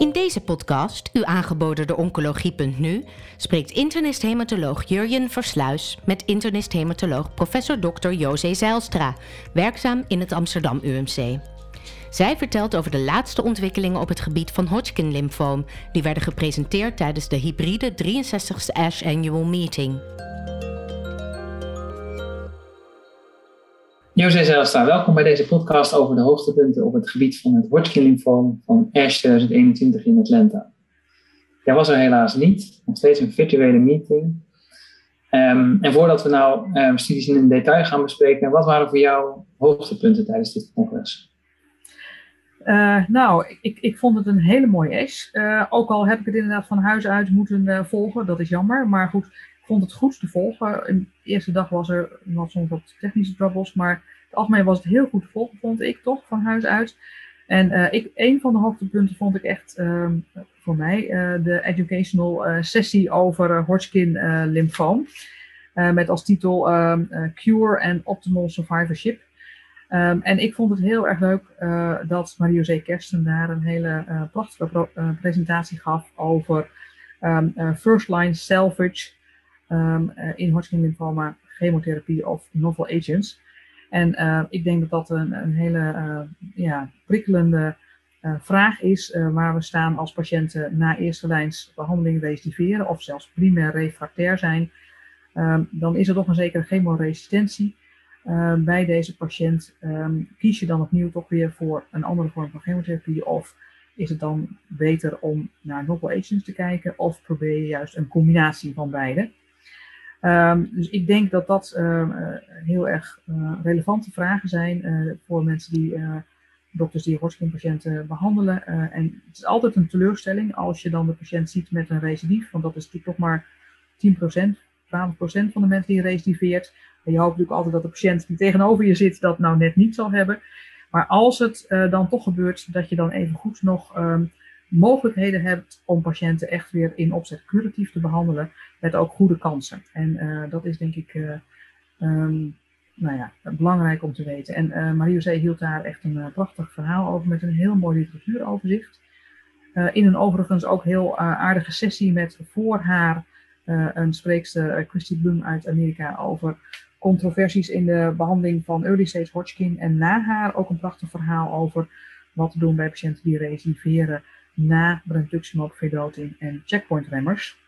In deze podcast, u aangeboden door Oncologie.nu, spreekt internist-hematoloog Jurjen Versluis met internist-hematoloog professor Dr. José Zeilstra, werkzaam in het Amsterdam UMC. Zij vertelt over de laatste ontwikkelingen op het gebied van Hodgkin-lymfoom, die werden gepresenteerd tijdens de hybride 63ste ASH Annual Meeting. José Zijlstra, welkom bij deze podcast over de hoogtepunten op het gebied van het Hodgkin-lymfoom van ASH 2021 in Atlanta. Jij was er helaas niet, nog steeds een virtuele meeting. Um, en voordat we nou um, studies in detail gaan bespreken, wat waren voor jou hoogtepunten tijdens dit congres? Uh, nou, ik, ik vond het een hele mooie ASH. Uh, ook al heb ik het inderdaad van huis uit moeten uh, volgen, dat is jammer. Maar goed, vond het goed te volgen. De eerste dag was er nog soms wat technische troubles, maar het algemeen was het heel goed volgen, vond ik toch, van huis uit. En uh, ik, een van de hoogtepunten vond ik echt uh, voor mij uh, de educational uh, sessie over Hodgkin lymfoom. met als titel ehm, Cure and Optimal Survivorship. Um, en ik vond het heel erg leuk dat Marie-José Kersten daar een hele prachtige presentatie gaf over first line salvage in Hodgkin lymphoma, chemotherapie of novel agents. En uh, ik denk dat dat een, een hele uh, ja, prikkelende uh, vraag is waar we staan als patiënten na eerste lijns behandeling recidiveren of zelfs primair refractair zijn. Um, dan is er toch een zekere chemoresistentie bij deze patiënt. Um, kies je dan opnieuw toch weer voor een andere vorm van chemotherapie of is het dan beter om naar novel agents te kijken of probeer je juist een combinatie van beide? Um, dus ik denk dat dat uh, heel erg uh, relevante vragen zijn uh, voor mensen die, dokters die Hodgkin-patiënten behandelen. en het is altijd een teleurstelling als je dan de patiënt ziet met een recidief, want dat is natuurlijk toch maar 10%, 12% van de mensen die recidiveert. En je hoopt natuurlijk altijd dat de patiënt die tegenover je zit dat nou net niet zal hebben. Maar als het dan toch gebeurt, dat je dan even goed nog um, mogelijkheden hebt om patiënten echt weer in opzet curatief te behandelen, met ook goede kansen. En uh, dat is denk ik uh, um, nou ja, belangrijk om te weten. En uh, Marie-José hield daar echt een prachtig verhaal over met een heel mooi literatuuroverzicht. in een overigens ook heel aardige sessie met voor haar een spreekster, Christy Bloom uit Amerika, over controversies in de behandeling van early stage Hodgkin. En na haar ook een prachtig verhaal over wat te doen bij patiënten die recidiveren na brentuximab vedotin en checkpointremmers.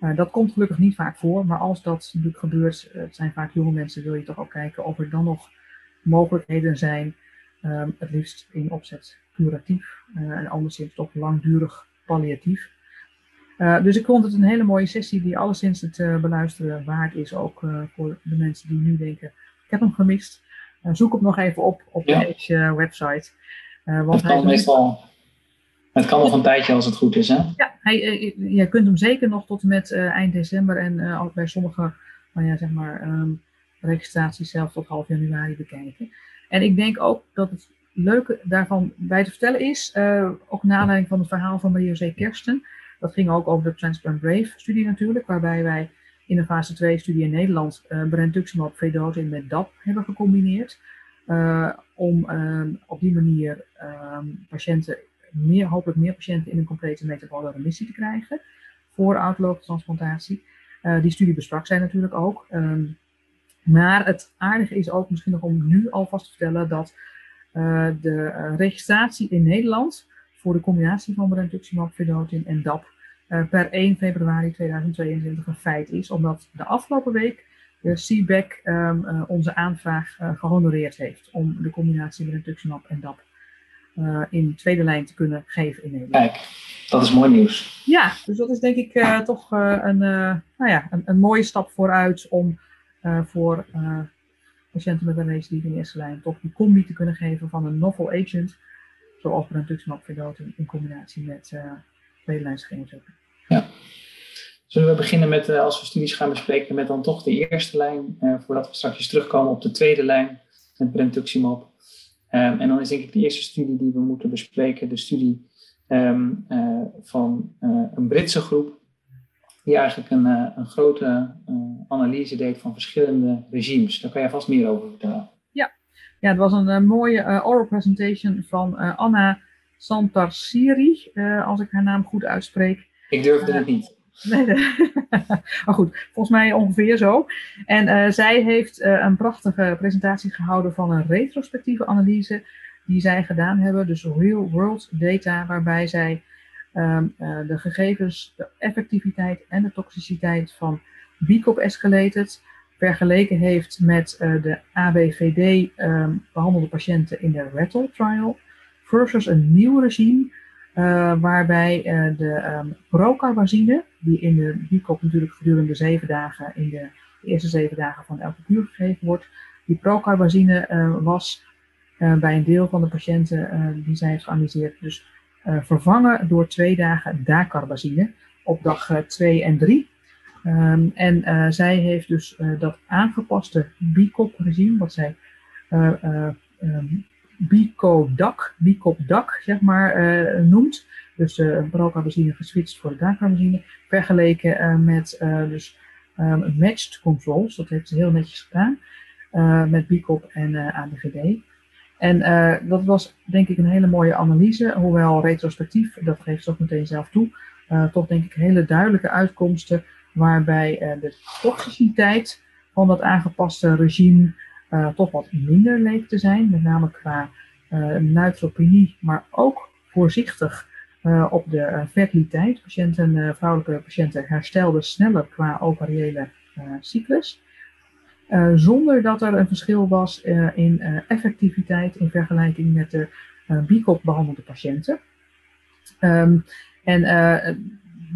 Uh, dat komt gelukkig niet vaak voor, maar als dat natuurlijk gebeurt, uh, het zijn vaak jonge mensen, wil je toch ook kijken of er dan nog mogelijkheden zijn, um, het liefst in opzet curatief uh, en anderszins toch langdurig palliatief. dus ik vond het een hele mooie sessie die alleszins het beluisteren waard is, ook voor de mensen die nu denken, ik heb hem gemist. zoek hem nog even op op ja. de website. want dat kan meestal het kan nog een tijdje als het goed is, hè? Ja, hij, eh, je kunt hem zeker nog tot en met uh, eind december en uh, bij sommige nou ja, zeg maar, um, registraties zelfs tot half januari bekijken. En ik denk ook dat het leuke daarvan bij te vertellen is, uh, ook naar aanleiding van het verhaal van Marie-José Kersten. Dat ging ook over de Transplant Brave studie natuurlijk, waarbij wij in de fase 2 studie in Nederland uh, brentuximab vedotin met DAP hebben gecombineerd. Uh, om uh, op die manier um, patiënten meer, hopelijk meer patiënten in een complete metabole remissie te krijgen voor autologentransplantatie. Uh, die studie besprak zij natuurlijk ook. Um, maar het aardige is ook misschien nog om nu alvast te vertellen dat uh, de uh, registratie in Nederland voor de combinatie van brentuximab vedotin en DAP per 1 februari 2022 een feit is, omdat de afgelopen week de CBEC um, onze aanvraag gehonoreerd heeft om de combinatie brentuximab en DAP uh, in tweede lijn te kunnen geven in Nederland. Kijk, dat is mooi nieuws. Ja, dus dat is denk ik uh, toch uh, een, nou ja, een, een, mooie stap vooruit om voor patiënten met een recidive in eerste lijn toch die combi te kunnen geven van een novel agent, zoals brentuximab vedotin in combinatie met tweede lijn chemotherapie. Ja. Zullen we beginnen met, als we studies gaan bespreken, met dan toch de eerste lijn, voordat we straks terugkomen op de tweede lijn met brentuximab. Um, en dan is denk ik de eerste studie die we moeten bespreken, de studie um, uh, van uh, een Britse groep, die eigenlijk een, uh, een grote analyse deed van verschillende regimes. Daar kan je vast meer over vertellen. Ja, ja het was een mooie oral presentation van Anna Santarsiri, als ik haar naam goed uitspreek. Ik durfde het niet. Nee, maar goed, volgens mij ongeveer zo. En zij heeft een prachtige presentatie gehouden van een retrospectieve analyse die zij gedaan hebben, dus real world data, waarbij zij um, de gegevens, de effectiviteit en de toxiciteit van BCOP escalated vergeleken heeft met de ABVD um, behandelde patiënten in de RETTLE trial versus een nieuw regime waarbij de um, procarbazine, die in de BCOP natuurlijk gedurende zeven dagen, in de, eerste zeven dagen van elke kuur gegeven wordt, die procarbazine was bij een deel van de patiënten die zij heeft geanalyseerd, dus vervangen door twee dagen dacarbazine op dag 2 en 3. Um, en zij heeft dus dat aangepaste BICOP-regime, wat zij um, BICO-DAC, BICOP-DAC, zeg maar, noemt. Dus de brocarbazine geswitcht voor de dacarbazine, vergeleken met dus um, matched controls. Dat heeft ze heel netjes gedaan, met BICOP en ABVD. En dat was denk ik een hele mooie analyse, hoewel retrospectief, dat geeft ze ook meteen zelf toe, toch denk ik hele duidelijke uitkomsten waarbij de toxiciteit van dat aangepaste regime toch wat minder leek te zijn, met name qua neutropenie, maar ook voorzichtig op de fertiliteit. Patiënten, vrouwelijke patiënten herstelden sneller qua ovariële cyclus. zonder dat er een verschil was in effectiviteit in vergelijking met de BICOP behandelde patiënten. Um, en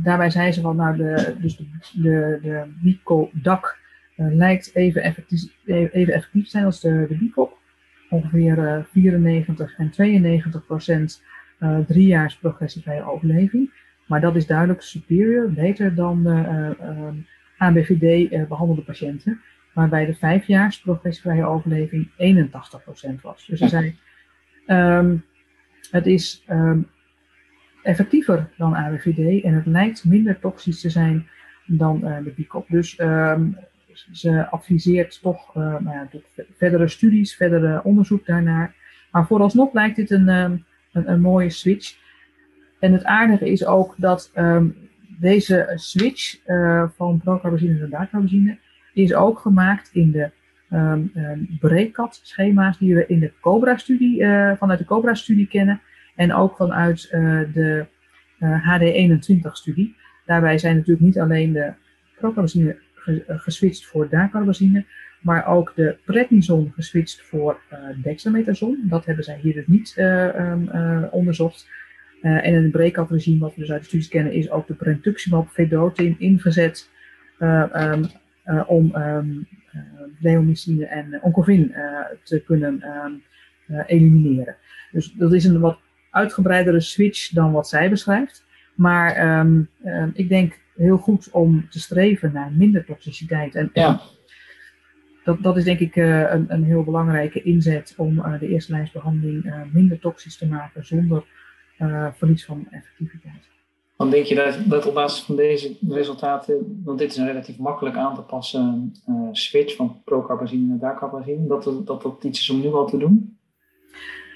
daarbij zei ze van, nou, de, dus de, de, de eh, lijkt even effectief, even effectief zijn als de, de BICOP. Ongeveer uh, 94 en 92 procent uh, driejaars progressievrije overleving. Maar dat is duidelijk superior, beter dan de uh, ABVD behandelde patiënten. Waarbij de vijfjaars progressievrije overleving 81% was. Dus ze zei, um, het is um, effectiever dan AWVD en het lijkt minder toxisch te zijn dan uh, de BICOP. Dus um, ze adviseert toch nou ja, verdere studies, verdere onderzoek daarnaar. Maar vooralsnog lijkt dit een, een, mooie switch. En het aardige is ook dat um, deze switch uh, van procarbazine naar dacarbazine is ook gemaakt in de um, BRECAT-schema's die we in de COBRA-studie, vanuit de COBRA-studie kennen. En ook vanuit uh, de uh, HD21-studie. Daarbij zijn natuurlijk niet alleen de procarbazine eh, geswitcht voor dacarbazine, maar ook de prednison geswitcht voor uh, dexamethason. Dat hebben zij hier dus niet um, onderzocht. en in het breakout regime, wat we dus uit de studies kennen, is ook de brentuximab vedotin ingezet um, om um, leomycine en oncovin te kunnen elimineren. Dus dat is een wat uitgebreidere switch dan wat zij beschrijft. Maar ik denk heel goed om te streven naar minder toxiciteit. En, ja. Dat, dat is denk ik uh, een, een heel belangrijke inzet om uh, de eerste lijnsbehandeling uh, minder toxisch te maken zonder verlies van effectiviteit. Dan denk je dat, dat op basis van deze resultaten, want dit is een relatief makkelijk aan te passen switch van procarbazine naar dacarbazine, dat, dat dat iets is om nu al te doen?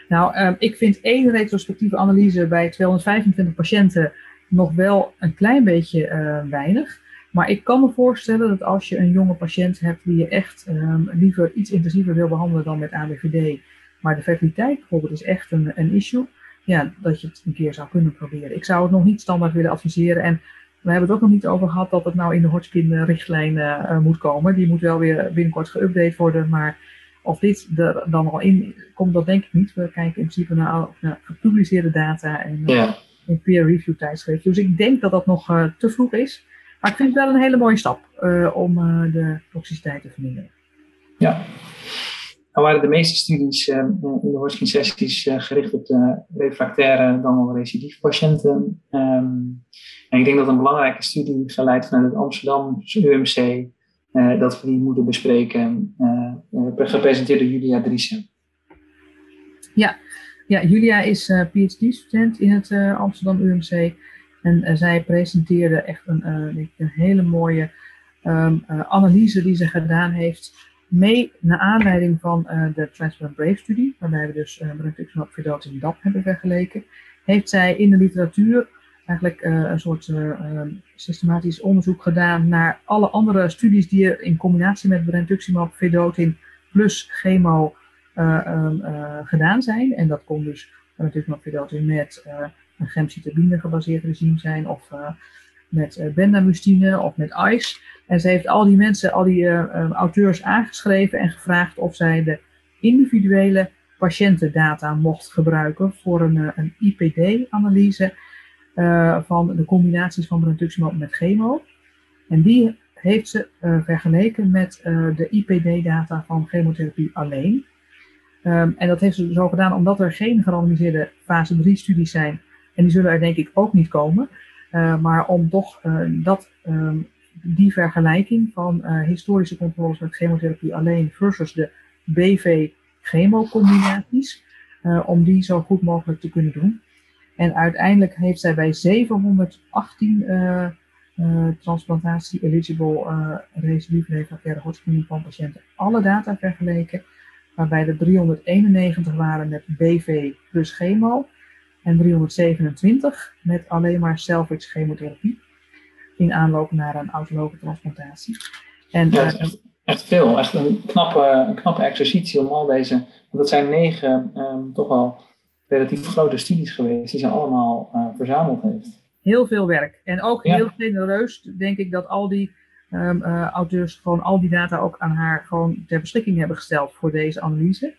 Nou, um, ik vind één retrospectieve analyse bij 225 patiënten nog wel een klein beetje uh, weinig. Maar ik kan me voorstellen dat als je een jonge patiënt hebt die je echt um, liever iets intensiever wil behandelen dan met ABVD, maar de fertiliteit bijvoorbeeld is echt een, een issue, ja, dat je het een keer zou kunnen proberen. Ik zou het nog niet standaard willen adviseren. En we hebben het ook nog niet over gehad dat het nou in de Hodgkin-richtlijn uh, moet komen. Die moet wel weer binnenkort geüpdate worden, maar of dit er dan al in komt, dat denk ik niet. We kijken in principe naar, naar gepubliceerde data en uh, in peer-review tijdschriften. Dus ik denk dat dat nog uh, te vroeg is. Maar ik vind het wel een hele mooie stap uh, om de toxiciteit te verminderen. Ja. Nou waren de meeste studies in de Hodgkin-sessies gericht op de refractaire dan wel recidiefpatiënten. Um, en ik denk dat een belangrijke studie geleid vanuit het Amsterdam UMC uh, dat we die moeten bespreken. Gepresenteerd door Julia Driessen. Ja. ja, Julia is PhD-student in het Amsterdam UMC. En zij presenteerde echt een, een hele mooie um, analyse die ze gedaan heeft. Mee naar aanleiding van de Transplant Brave studie, waarbij we dus uh, rituximab vedotin DAP hebben vergeleken. heeft zij in de literatuur eigenlijk een soort systematisch onderzoek gedaan naar alle andere studies die er in combinatie met brentuximab vedotin plus chemo ehm, gedaan zijn. En dat kon dus brentuximab vedotin met een gemcitabine gebaseerd regime zijn of met uh, bendamustine of met ICE. En ze heeft al die mensen, al die uh, auteurs aangeschreven en gevraagd of zij de individuele patiëntendata mocht gebruiken voor een, uh, een IPD-analyse van de combinaties van brentuximab met chemo. En die heeft ze vergeleken met de IPD-data van chemotherapie alleen. Um, en dat heeft ze zo gedaan omdat er geen gerandomiseerde fase 3-studies zijn. En die zullen er denk ik ook niet komen. Uh, maar om toch uh, dat, um, die vergelijking van uh, historische controles met chemotherapie alleen versus de BV-chemocombinaties, om die zo goed mogelijk te kunnen doen. En uiteindelijk heeft zij bij 718 transplantatie-eligible recidive refractaire Hodgkin van patiënten alle data vergeleken, waarbij er 391 waren met BV plus chemo en 327 met alleen maar salvage chemotherapie in aanloop naar een autologe transplantatie. En, ja, echt, echt, veel. Echt een knappe, een knappe exercitie om al deze, want dat zijn negen um, toch wel relatief grote studies geweest, die ze allemaal uh, verzameld heeft. Heel veel werk. En ook heel genereus denk ik dat al die um, uh, auteurs gewoon al die data ook aan haar gewoon ter beschikking hebben gesteld voor deze analyse.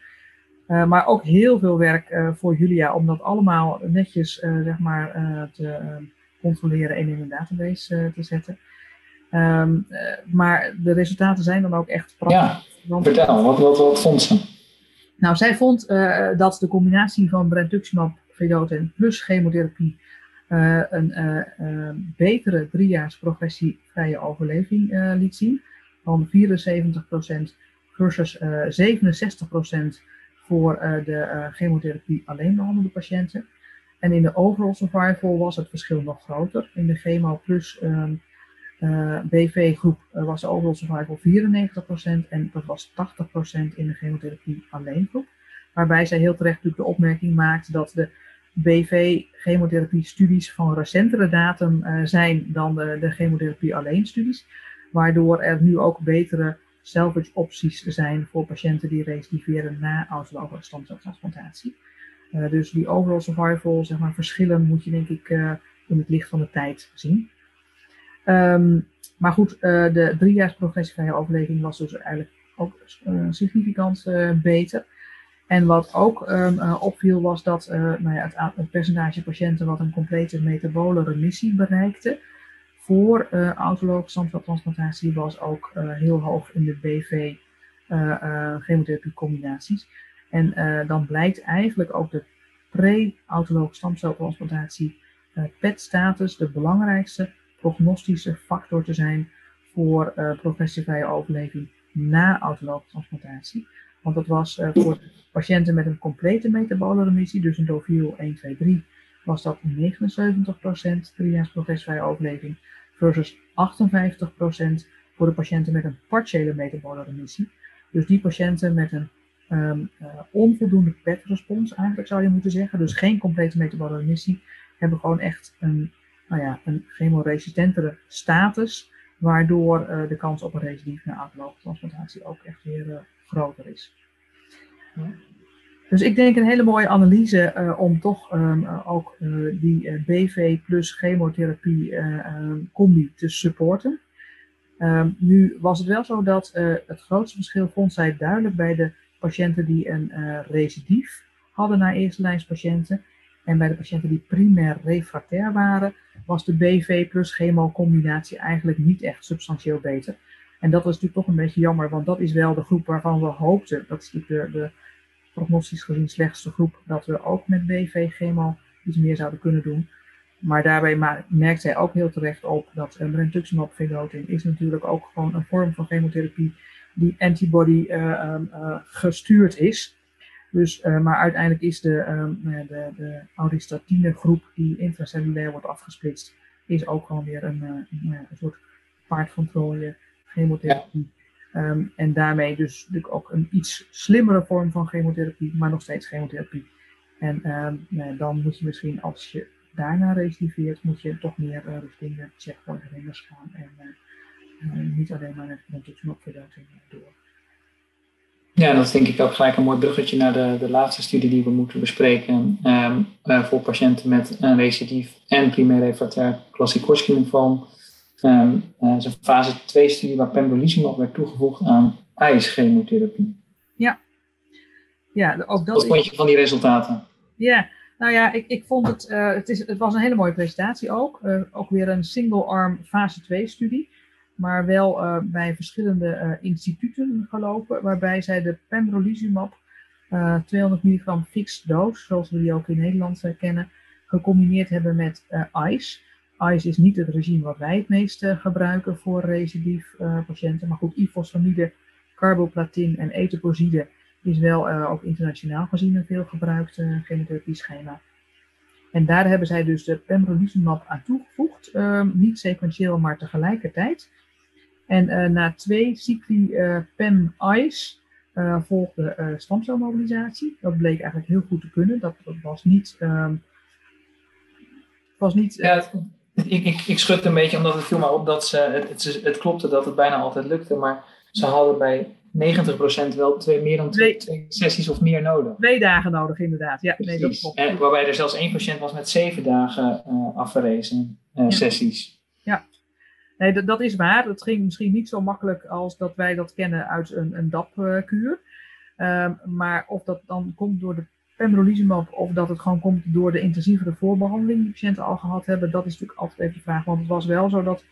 Uh, maar ook heel veel werk uh, voor Julia om dat allemaal netjes uh, zeg maar, te controleren en in een database te zetten. Um, maar de resultaten zijn dan ook echt prachtig. Ja, vertel, wat, wat, wat vond ze? Nou, zij vond dat de combinatie van brentuximab vedotin plus chemotherapie een betere driejaars progressievrije overleving liet zien. Van 74% versus 67% voor uh, de uh, chemotherapie alleen behandelde patiënten. En in de overall survival was het verschil nog groter. In de chemo plus um, uh, BV groep was de overall survival 94% en dat was 80% in de chemotherapie alleen groep. Waarbij zij heel terecht de opmerking maakt dat de BV-chemotherapie studies van recentere datum zijn dan de, de chemotherapie alleen studies. Waardoor er nu ook betere salvage opties zijn voor patiënten die recidiveren na autologe stamceltransplantatie. Uh, dus die overall survival, zeg maar, verschillen moet je denk ik uh, in het licht van de tijd zien. Um, maar goed, uh, de driejaars progressievrije overleving was dus eigenlijk ook significant beter. En wat ook um, opviel was dat nou ja, het, het, percentage patiënten wat een complete metabole remissie bereikte, voor uh, autologe stamceltransplantatie was ook uh, heel hoog in de BV uh, chemotherapie combinaties. En dan blijkt eigenlijk ook de pre-autologe stamceltransplantatie PET-status de belangrijkste prognostische factor te zijn voor progressievrije overleving na autologe transplantatie. Want dat was voor patiënten met een complete metabole remissie, dus een DOVIL 1, 2, 3, was dat 79% driejaars overleving versus 58% voor de patiënten met een partiële metabole remissie. Dus die patiënten met een um, uh, onvoldoende PET-respons, eigenlijk zou je moeten zeggen, dus geen complete metabole remissie, hebben gewoon echt een, nou ja, een chemoresistentere status, waardoor uh, de kans op een recidief na transplantatie ook echt weer uh, groter is. Dus ik denk een hele mooie analyse uh, om toch um, ook uh, die BV plus chemotherapie um, combi te supporten. Um, nu was het wel zo dat het grootste verschil vond zij duidelijk bij de patiënten die een recidief hadden naar eerste lijnspatiënten. En bij de patiënten die primair refractair waren, was de BV plus chemo combinatie eigenlijk niet echt substantieel beter. En dat was natuurlijk toch een beetje jammer, want dat is wel de groep waarvan we hoopten, dat is natuurlijk de prognostisch gezien slechtste groep, dat we ook met BV-chemo iets meer zouden kunnen doen. Maar daarbij merkt zij ook heel terecht op dat uh, brentuximab vedotin is natuurlijk ook gewoon een vorm van chemotherapie die antibody uh, um, uh, gestuurd is. Dus, maar uiteindelijk is de, um, de, de auristatine groep die intracellulair wordt afgesplitst, is ook gewoon weer een, een, soort paard van chemotherapie. Um, en daarmee dus natuurlijk ook een iets slimmere vorm van chemotherapie, maar nog steeds chemotherapie. En ehm, nou, dan moet je misschien, als je daarna recidiveert, moet je toch meer uh, richting de checkpoint renners gaan. En uh, niet alleen maar met de knopverduiding door. Ja, dat is denk ik ook gelijk een mooi bruggetje naar de, de laatste studie die we moeten bespreken. Uh, voor patiënten met een recidief en primair refractair klassiek Hodgkin-lymfoom. Um, uh, is een fase 2 studie waar pembrolizumab werd toegevoegd aan ICE-chemotherapie. Ja. ja, ook dat Wat vond je van die resultaten? Ja, nou ja, ik, ik vond het, uh, het, is, het was een hele mooie presentatie ook. Uh, ook weer een single-arm fase 2 studie. Maar wel bij verschillende instituten gelopen. Waarbij zij de pembrolizumab 200 milligram fixed dose, zoals we die ook in Nederland kennen, gecombineerd hebben met ICE. ICE is niet het regime wat wij het meest gebruiken voor recidief patiënten. Maar goed, ifosfamide, carboplatin en etoposide is wel uh, ook internationaal gezien een veel gebruikt uh, chemotherapie-schema. En daar hebben zij dus de pembrolizumab aan toegevoegd, uh, niet sequentieel, maar tegelijkertijd. En uh, na twee cycli PEM-ICE volgde stamcelmobilisatie. Dat bleek eigenlijk heel goed te kunnen. Dat, dat was niet... Um, was niet ja, ik, ik, een beetje omdat het viel me op dat ze... Het, het, het klopte dat het bijna altijd lukte, maar ze hadden bij 90% wel twee, meer dan twee, twee, sessies of meer nodig. Twee dagen nodig, inderdaad. Ja, nee, dat klopt. En waarbij er zelfs één patiënt was met zeven dagen uh, uh, ja. sessies. Ja, nee, dat, dat is waar. Het ging misschien niet zo makkelijk als dat wij dat kennen uit een, een DAP-kuur. Um, maar of dat dan komt door de pembrolizumab of dat het gewoon komt door de intensievere voorbehandeling die patiënten al gehad hebben, dat is natuurlijk altijd even de vraag. Want het was wel zo dat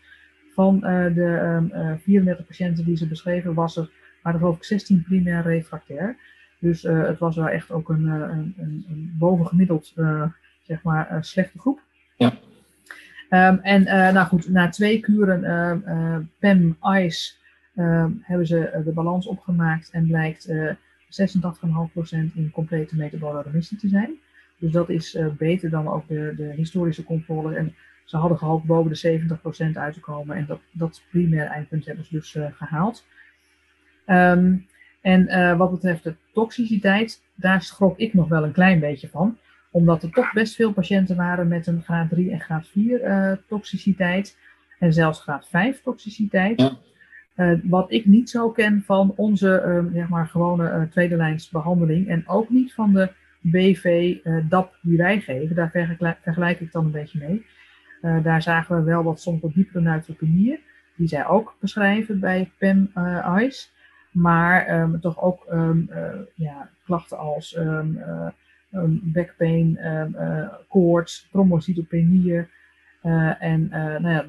van de um, 34 patiënten die ze beschreven, was er maar geloof ik 16 primair refractair. Dus uh, het was wel echt ook een, een, een, een bovengemiddeld, uh, zeg maar, uh, slechte groep. Ja. Um, en nou goed, na twee kuren PEM-ICE hebben ze de balans opgemaakt en blijkt 86,5% in complete metabole remissie te zijn. Dus dat is beter dan ook de, de historische controle. En ze hadden gehoopt boven de 70% uit te komen. En dat, dat primair eindpunt hebben ze dus gehaald. Um, en uh, wat betreft de toxiciteit, daar schrok ik nog wel een klein beetje van. Omdat er toch best veel patiënten waren met een graad 3 en graad 4 uh, toxiciteit. En zelfs graad 5 toxiciteit. Ja. Uh, wat ik niet zo ken van onze zeg maar, gewone tweede lijns behandeling. En ook niet van de BV DAP die wij geven. Daar vergelijk, ik dan een beetje mee. daar zagen we wel wat soms wat diepere neutropenieën. Die zij ook beschrijven bij PEM-ICE. Maar um, toch ook uh, ja, klachten als um, uh, backpain, uh, koorts, trombocytopenieën. en nou ja,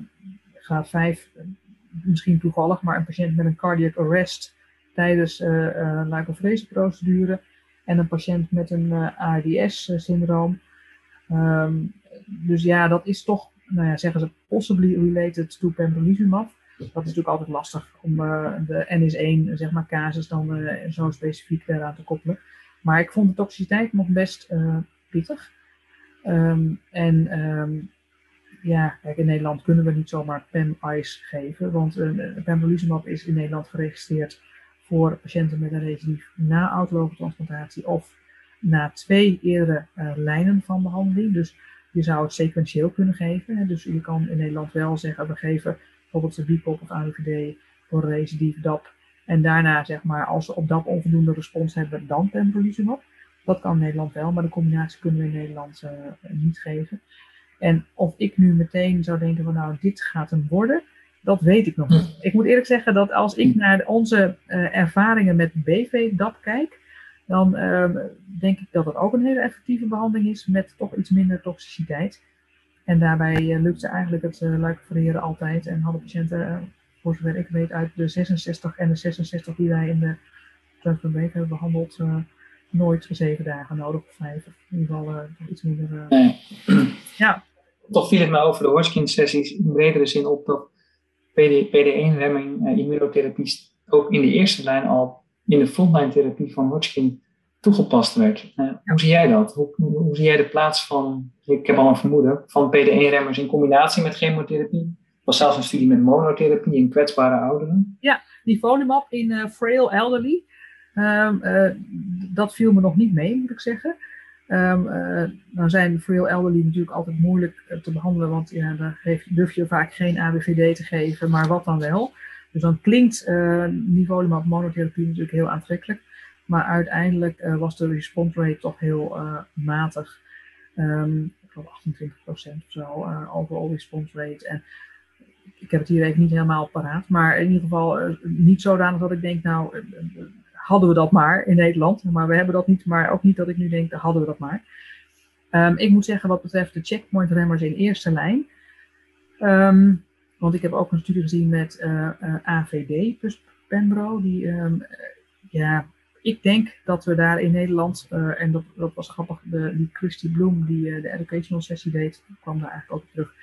graad 5, misschien toevallig, maar een patiënt met een cardiac arrest tijdens uh, procedure en een patiënt met een ARDS-syndroom. dus ja, dat is toch, nou ja, zeggen ze, possibly related to pembrolizumab. Dat is natuurlijk altijd lastig om uh, de NS1 zeg maar, casus dan uh, zo specifiek eraan te koppelen. Maar ik vond de toxiciteit nog best uh, pittig. Um, en um, ja, kijk, in Nederland kunnen we niet zomaar PEM-ICE geven, want uh, pembrolizumab is in Nederland geregistreerd voor patiënten met een recidief na autologe transplantatie of na twee eerdere uh, lijnen van behandeling. Dus je zou het sequentieel kunnen geven. Hè. Dus je kan in Nederland wel zeggen, we geven bijvoorbeeld de BIPOP of AVD voor recidief DAP. En daarna, zeg maar, als ze op DAP onvoldoende respons hebben, dan pembrolizumab. Dat kan Nederland wel, maar de combinatie kunnen we in Nederland uh, niet geven. En of ik nu meteen zou denken van nou, dit gaat hem worden, dat weet ik nog niet. Ik moet eerlijk zeggen dat als ik naar onze uh, ervaringen met BV-DAP kijk, dan uh, denk ik dat het ook een hele effectieve behandeling is met toch iets minder toxiciteit. En daarbij uh, lukte eigenlijk het uh, luikenvereren altijd. En hadden patiënten, voor zover ik weet, uit de 66 en de 66 die wij in de Week hebben behandeld, nooit zeven dagen nodig of vijf. In ieder geval iets minder. Ja. Toch viel het me over de Hodgkin-sessies in bredere zin op dat PD, PD1-remming immunotherapie ook in de eerste lijn al in de frontline therapie van Hodgkin toegepast werd. Uh, hoe zie jij dat? Hoe, hoe, zie jij de plaats van, ik heb al een vermoeden, van PD1-remmers in combinatie met chemotherapie? Er was zelfs een studie met monotherapie in kwetsbare ouderen. Ja, nivolumab in uh, frail elderly. Um, uh, dat viel me nog niet mee, moet ik zeggen. Um, dan zijn voor heel elderly natuurlijk altijd moeilijk te behandelen, want ja, durf je vaak geen ABVD te geven, maar wat dan wel. Dus dan klinkt uh, nivolumab monotherapie natuurlijk heel aantrekkelijk, maar uiteindelijk was de response rate toch heel matig. Um, ik geloof 28% of zo, overall response rate. En ik heb het hier even niet helemaal paraat, maar in ieder geval niet zodanig dat ik denk, nou, hadden we dat maar in Nederland. Maar we hebben dat niet, maar ook niet dat ik nu denk, hadden we dat maar. Um, ik moet zeggen, wat betreft de checkpoint remmers in eerste lijn. Um, want ik heb ook een studie gezien met uh, uh, AVD plus Pembro. Die, um, ja, ik denk dat we daar in Nederland, uh, en dat, dat was grappig, de, die Christy Bloem die de educational sessie deed, kwam daar eigenlijk ook terug.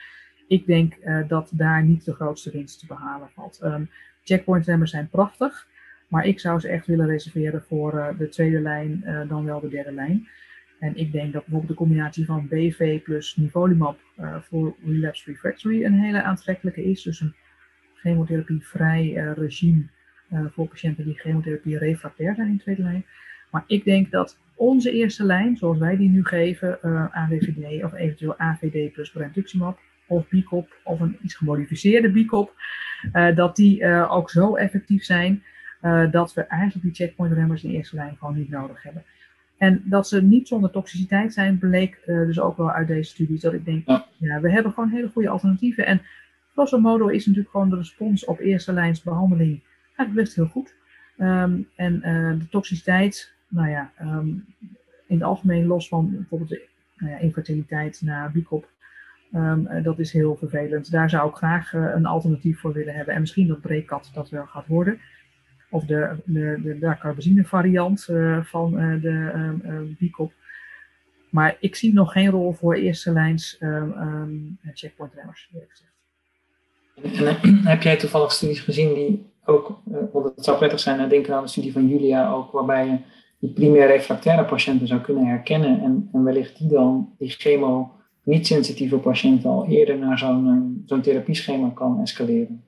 Ik denk dat daar niet de grootste winst te behalen valt. checkpoint remmers zijn prachtig. Maar ik zou ze echt willen reserveren voor uh, de tweede lijn, uh, dan wel de derde lijn. En ik denk dat bijvoorbeeld de combinatie van BV plus nivolumab uh, voor relapse refractory een hele aantrekkelijke is. Dus een chemotherapie-vrij regime voor patiënten die chemotherapie refractair zijn in de tweede lijn. Maar ik denk dat onze eerste lijn, zoals wij die nu geven, AWVD of eventueel AVD plus brentuximab of BICOP of een iets gemodificeerde BICOP, dat die ook zo effectief zijn uh, dat we eigenlijk die checkpoint remmers in eerste lijn gewoon niet nodig hebben. En dat ze niet zonder toxiciteit zijn, bleek uh, dus ook wel uit deze studies. Dat ik denk, ja. we hebben gewoon hele goede alternatieven. En grosso modo is natuurlijk gewoon de respons op eerste lijns behandeling eigenlijk best heel goed. Um, en uh, de toxiciteit, nou ja, um, in het algemeen los van bijvoorbeeld de nou ja, infertiliteit na BICOP, um, dat is heel vervelend. Daar zou ik graag een alternatief voor willen hebben. En misschien dat breekkat dat wel gaat worden of de, de, de dacarbazine variant uh, van uh, de um, BICOP. Maar ik zie nog geen rol voor eerste lijns um, checkpoint remmers, En, heb jij toevallig studies gezien die ook, want het zou prettig zijn, denken aan de studie van Julia ook, waarbij je die primair refractaire patiënten zou kunnen herkennen en, en wellicht die dan, die chemo niet sensitieve patiënten al eerder naar zo'n zo'n therapieschema kan escaleren.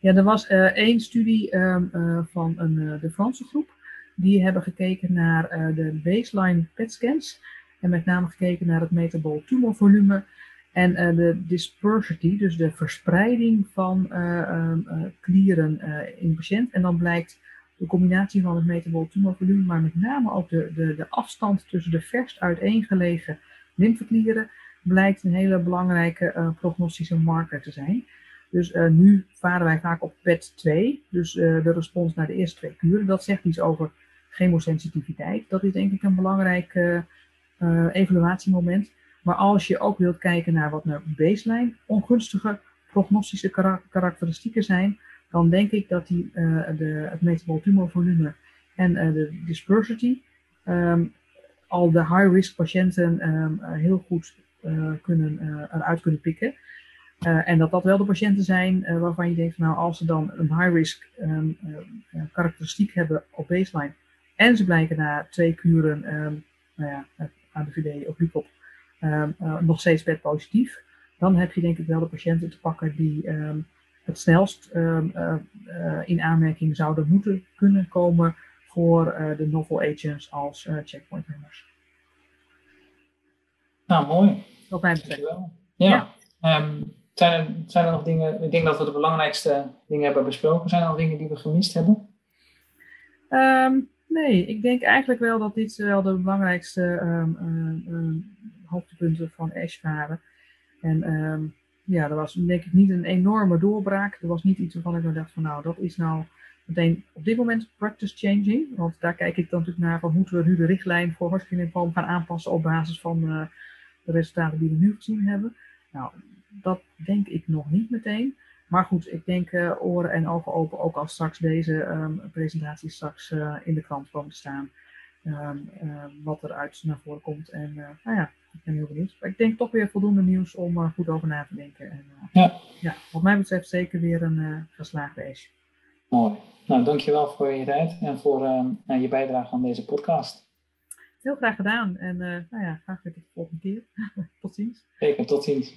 Ja, er was uh, één studie um, uh, van een, uh, de Franse groep. Die hebben gekeken naar de baseline PET-scans. En met name gekeken naar het metabol tumorvolume en de dispersity, dus de verspreiding van um, klieren in de patiënt. En dan blijkt de combinatie van het metabol tumorvolume, maar met name ook de, de, de afstand tussen de verst uiteengelegen lymfeklieren, blijkt een hele belangrijke prognostische marker te zijn. Dus uh, nu varen wij vaak op PET 2, dus uh, de respons naar de eerste twee kuren. Dat zegt iets over chemosensitiviteit. Dat is denk ik een belangrijk uh, evaluatiemoment. Maar als je ook wilt kijken naar wat naar baseline ongunstige prognostische kar karakteristieken zijn, dan denk ik dat die, de, het metabol tumorvolume en de dispersity um, al de high-risk patiënten um, heel goed kunnen, eruit kunnen pikken. Uh, en dat dat wel de patiënten zijn uh, waarvan je denkt, nou als ze dan een high-risk um, uh, karakteristiek hebben op baseline en ze blijken na twee kuren, um, nou ja, ABVD of BICOP, um, nog steeds bed positief, dan heb je denk ik wel de patiënten te pakken die het snelst in aanmerking zouden moeten kunnen komen voor de novel agents als checkpoint remmers. Nou, mooi. Wat mij betreft. Ja. ja. Zijn er, nog dingen, ik denk dat we de belangrijkste dingen hebben besproken. Zijn er nog dingen die we gemist hebben? Um, nee, ik denk eigenlijk wel dat dit wel de belangrijkste um, uh, hoogtepunten van Ash waren. En um, ja, er was denk ik niet een enorme doorbraak. Er was niet iets waarvan ik dacht van nou, dat is nou meteen op dit moment practice changing. Want daar kijk ik dan natuurlijk naar van moeten we nu de richtlijn voor Hodgkin gaan aanpassen op basis van uh, de resultaten die we nu gezien hebben. Nou, dat denk ik nog niet meteen. Maar goed, ik denk uh, oren en ogen open ook als straks deze um, presentatie straks uh, in de krant komen te staan. Um, uh, wat eruit naar voren komt. En nou ja, ik ben heel benieuwd. Maar ik denk toch weer voldoende nieuws om goed over na te denken. En, ja. ja, wat mij betreft zeker weer een geslaagde Ash. Mooi. Nou, dankjewel voor je tijd en voor ehm, je bijdrage aan deze podcast. Heel graag gedaan. En nou ja, graag weer tot de volgende keer. tot ziens. Zeker, tot ziens.